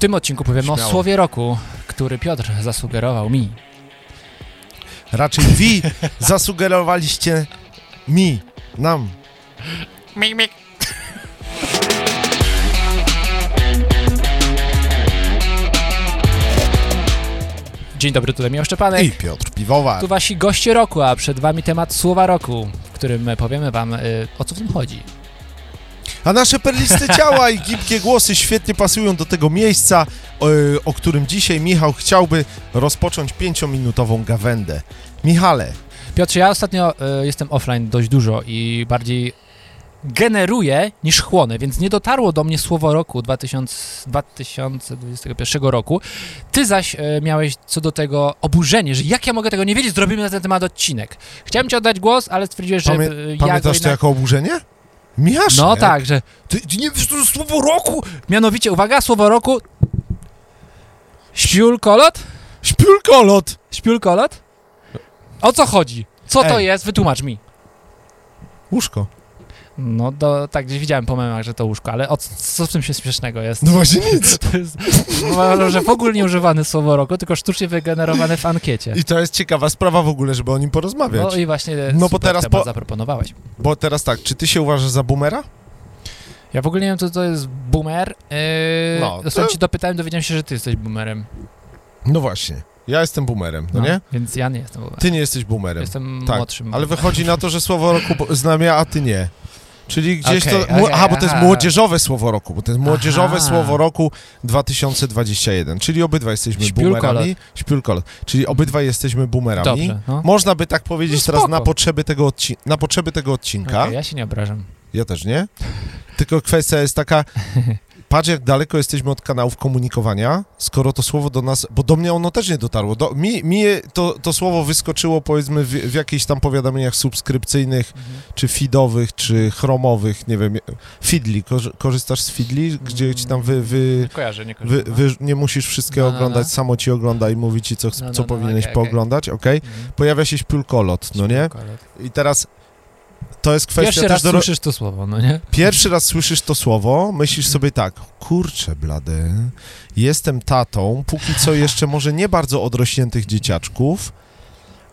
tym odcinku powiemy Śmiało. o słowie roku, który Piotr zasugerował mi. Raczej wi zasugerowaliście mi, nam. Mik, mik. Dzień dobry, tutaj Miał Szczepanek. I Piotr Piwowar. Tu wasi goście roku, a przed wami temat słowa roku, w którym powiemy wam, y, o co w tym chodzi. A nasze perliste ciała i gibkie głosy świetnie pasują do tego miejsca, o, o którym dzisiaj Michał chciałby rozpocząć pięciominutową gawędę. Michale, Piotrze, ja ostatnio y, jestem offline dość dużo i bardziej generuję niż chłonę, więc nie dotarło do mnie słowo roku 2000, 2021 roku. Ty zaś y, miałeś co do tego oburzenie, że jak ja mogę tego nie wiedzieć, zrobimy na ten temat odcinek. Chciałem ci oddać głos, ale stwierdziłeś, że Pamię- ja pamiętasz to jednak... jako oburzenie? Michasz? No tak, że Ty, ty nie wiesz, to jest słowo roku! mianowicie, uwaga, słowo roku... Śpiulkolot? Śpiulkolot! Śpiulkolot? O co chodzi? Co to Ej. jest? Wytłumacz mi. Łóżko. No, do, tak, gdzieś widziałem po memach, że to łóżko, ale o, co w tym się śmiesznego jest? No właśnie nic. To jest, uważam, że w ogóle nie używane słowo roku, tylko sztucznie wygenerowane w ankiecie. I to jest ciekawa sprawa w ogóle, żeby o nim porozmawiać. No i właśnie No bo teraz po- zaproponowałeś. Bo teraz tak, czy ty się uważasz za boomera? Ja w ogóle nie wiem, co to jest boomer. Yy, No, to- ci dopytałem, dowiedziałem się, że ty jesteś boomerem. No właśnie. Ja jestem boomerem, no, nie? Więc ja nie jestem boomerem. Ty nie jesteś boomerem. Jestem tak, młodszym. Ale wychodzi na to, że słowo roku znam ja, a ty nie. Czyli gdzieś Okej, to... Okej, aha, bo to jest młodzieżowe słowo roku, bo to jest młodzieżowe Aha. słowo roku 2021. Czyli obydwa jesteśmy Śpiulkolot. boomerami. Śpiulkolot. Czyli obydwa jesteśmy boomerami. Dobrze, no. Można by tak powiedzieć No teraz na potrzeby tego, odci- na potrzeby tego odcinka. Okej, ja się nie obrażam. Ja też nie. Tylko kwestia jest taka, patrz jak daleko jesteśmy od kanałów komunikowania, skoro to słowo do nas, bo do mnie ono też nie dotarło. Do, mi mi to, to słowo wyskoczyło powiedzmy w, w jakichś tam powiadomieniach subskrypcyjnych, czy feedowych, czy chromowych, nie wiem, Korzy- korzystasz z Feedly, gdzie ci tam wy, wy, Kojarzę, nie wy, wy nie musisz wszystkiego No, no, no. oglądać, samo ci ogląda i mówi ci, co, No, no, co no, powinieneś okej. pooglądać, okej? Mhm. Pojawia się śpiulkolot, no nie? I teraz to jest kwestia Pierwszy też raz do... słyszysz to słowo, no nie? Pierwszy raz słyszysz to słowo, myślisz sobie tak, kurczę blady, jestem tatą, póki co jeszcze może nie bardzo odrośniętych dzieciaczków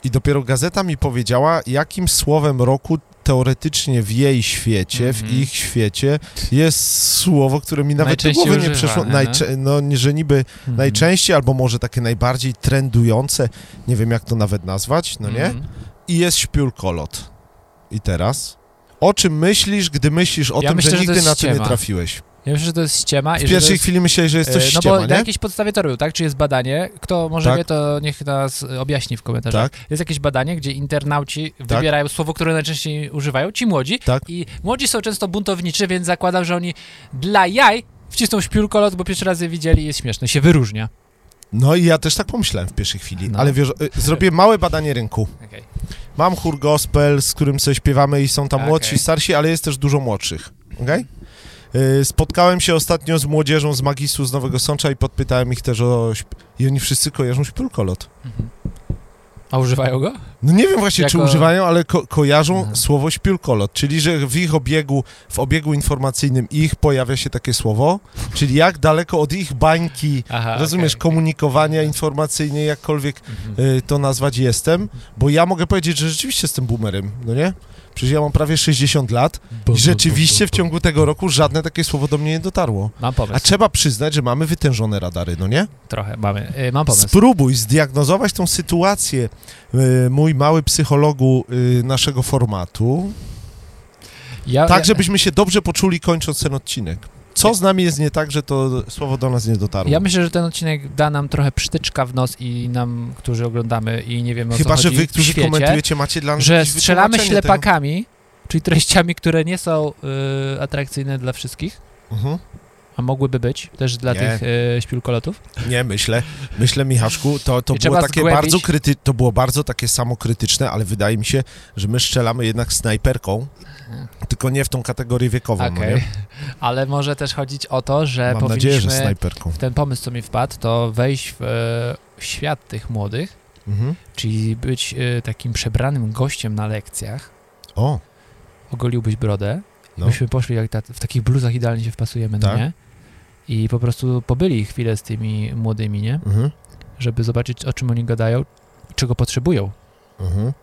i dopiero gazeta mi powiedziała, jakim słowem roku teoretycznie w jej świecie, w Mhm. ich świecie jest słowo, które mi nawet do głowy nie przeszło, no. Najczę- no że niby Mhm. najczęściej, albo może takie najbardziej trendujące, nie wiem jak to nawet nazwać, no nie? Mhm. I jest śpiulkolot. I teraz? O czym myślisz, gdy myślisz o Ja tym, myślę, że że nigdy na to nie ściema. trafiłeś? Ja myślę, że to jest ściema. W pierwszej jest, chwili myślałeś, że jest coś e, No ściema, bo na nie? jakiejś podstawie to robił, tak? Czy jest badanie? Kto może Tak. wie, to niech nas objaśni w komentarzach. Tak, Jest jakieś badanie, gdzie internauci wybierają słowo, które najczęściej używają, ci młodzi. Tak. I młodzi są często buntowniczy, więc zakładam, że oni dla jaj wcisną śpiulkolot, bo pierwszy raz je widzieli i jest śmieszne, się wyróżnia. No i ja też tak pomyślałem w pierwszej chwili, No. ale wiesz, y, zrobię małe badanie rynku. Okej. Mam chór gospel, z którym sobie śpiewamy i są tam Okej. młodsi, starsi, ale jest też dużo młodszych, okej? Y, Spotkałem się ostatnio z młodzieżą z Magisu z Nowego Sącza i podpytałem ich też o... I oni wszyscy kojarzą śpiulkolot. Mhm. A używają go? No nie wiem właśnie, czy Jako- używają, ale ko kojarzą Aha. słowo śpiulkolot, czyli że w ich obiegu, w obiegu informacyjnym ich pojawia się takie słowo, czyli jak daleko od ich bańki, Aha, rozumiesz, okej. komunikowania informacyjnie, jakkolwiek Mhm. y, to nazwać jestem, bo ja mogę powiedzieć, że rzeczywiście jestem boomerem, no nie? Przecież ja mam prawie 60 lat i rzeczywiście w ciągu tego roku żadne takie słowo do mnie nie dotarło. Mam pomysł. A trzeba przyznać, że mamy wytężone radary, no nie? Trochę mamy. Y, mam pomysł. Spróbuj zdiagnozować tą sytuację, y, mój mały psychologu y, naszego formatu, Ja, tak żebyśmy się dobrze poczuli kończąc ten odcinek. Co z nami jest nie tak, że to słowo do nas nie dotarło? ja myślę, że ten odcinek da nam trochę przytyczka w nos i nam, którzy oglądamy i nie wiemy o Chyba, co że chodzi wy, którzy świecie, komentujecie, macie dla nas że strzelamy ślepakami, czyli treściami, które nie są y, atrakcyjne dla wszystkich, Tego. Mhm. A mogłyby być też dla Nie. tych y, śpiulkolotów. Nie, myślę, myślę Michaszku, to, to I było takie zgłębić- bardzo kryty, to było bardzo takie samokrytyczne, ale wydaje mi się, że my strzelamy jednak snajperką, tylko nie w tą kategorię wiekową, no Okej. nie? Ale może też chodzić o to, że Mam nadzieję, że snajperką. w ten pomysł, co mi wpadł, to wejść w e, świat tych młodych, Mhm. czyli być e, takim przebranym gościem na lekcjach, O, ogoliłbyś brodę, no. byśmy poszli jak ta, w takich bluzach idealnie się wpasujemy, no Tak. nie? I po prostu pobyli chwilę z tymi młodymi, nie? Mhm. Żeby zobaczyć, o czym oni gadają, czego potrzebują. Mhm.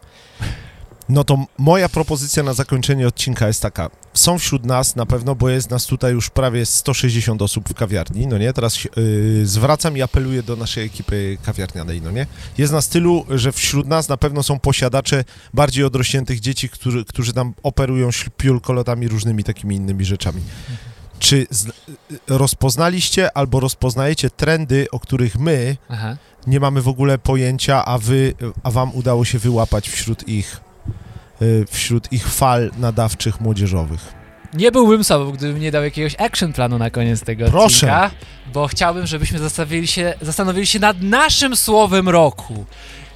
No to moja propozycja na zakończenie odcinka jest taka. Są wśród nas na pewno, bo jest nas tutaj już prawie 160 osób w kawiarni, no nie? Teraz yy, zwracam i apeluję do naszej ekipy kawiarnianej, no nie? Jest nas tylu, że wśród nas na pewno są posiadacze bardziej odrośniętych dzieci, którzy, którzy tam operują piulkolotami, różnymi takimi innymi rzeczami. Czy z, y, rozpoznaliście albo rozpoznajecie trendy, o których my Aha. nie mamy w ogóle pojęcia, a wy, a wam udało się wyłapać wśród ich, y, wśród ich fal nadawczych młodzieżowych. Nie byłbym sobą, gdybym nie dał jakiegoś action planu na koniec tego Proszę. odcinka, bo chciałbym, żebyśmy zastanowili się, zastanowili się nad naszym słowem roku.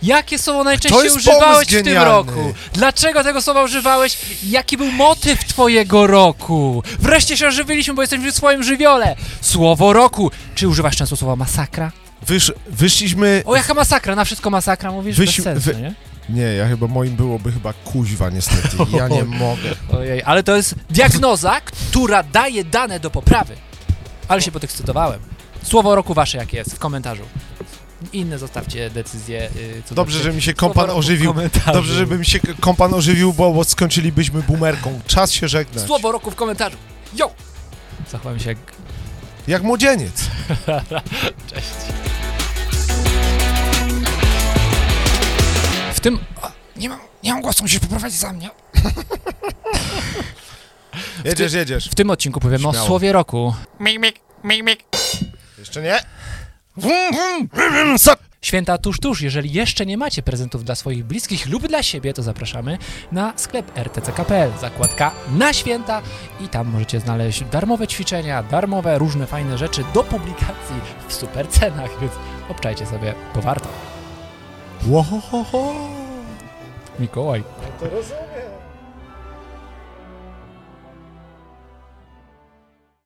Jakie słowo najczęściej używałeś w tym roku? Dlaczego tego słowa używałeś? Jaki był motyw twojego roku? Wreszcie się ożywiliśmy, bo jesteśmy w swoim żywiole. Słowo roku. Czy używasz często słowa masakra? Wysz, wyszliśmy... O, jaka masakra? Na wszystko masakra mówisz? Wyś- Bez sensu, wy- nie? Nie, ja chyba, moim byłoby chyba kuźwa niestety. Ja nie mogę. Ojej, ale to jest diagnoza, która daje dane do poprawy. Ale się podekscytowałem. Słowo roku wasze jakie jest w komentarzu. Inne zostawcie decyzje. Yy, co Dobrze, do że mi się kompan ożywił. Dobrze, żeby mi się kompan ożywił, bo, bo skończylibyśmy boomerką. Czas się żegnać. Słowo roku w komentarzu. Yo! Zachowałem się jak... Jak młodzieniec. Cześć. Tym... O, nie mam, nie mam głosu, musisz poprowadzić za mnie. Jedziesz, jedziesz. W tym odcinku powiemy o Śmiało. słowie roku. Jeszcze nie? Wum, wum, wum, wum, sa- Święta tuż, tuż. Jeżeli jeszcze nie macie prezentów dla swoich bliskich lub dla siebie, to zapraszamy na sklep rtc.pl, zakładka na święta i tam możecie znaleźć darmowe ćwiczenia, darmowe różne fajne rzeczy do publikacji w super cenach, więc obczajcie sobie, bo warto. Łohohoho. Mikołaj. To rozumiem.